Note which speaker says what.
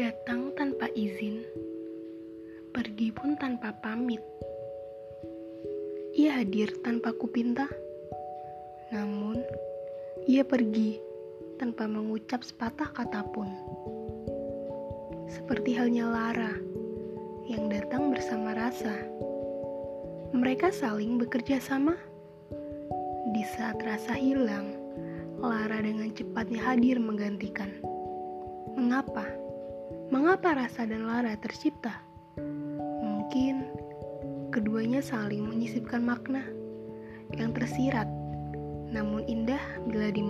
Speaker 1: Datang tanpa izin, pergi pun tanpa pamit. Ia hadir tanpa kupinta, namun ia pergi tanpa mengucap sepatah kata pun. Seperti halnya Lara yang datang bersama rasa. Mereka saling bekerja sama. Di saat rasa hilang, Lara dengan cepatnya hadir menggantikan. Mengapa? Mengapa rasa dan Lara tercipta? Mungkin keduanya saling menyisipkan makna yang tersirat, namun indah bila dimengerti.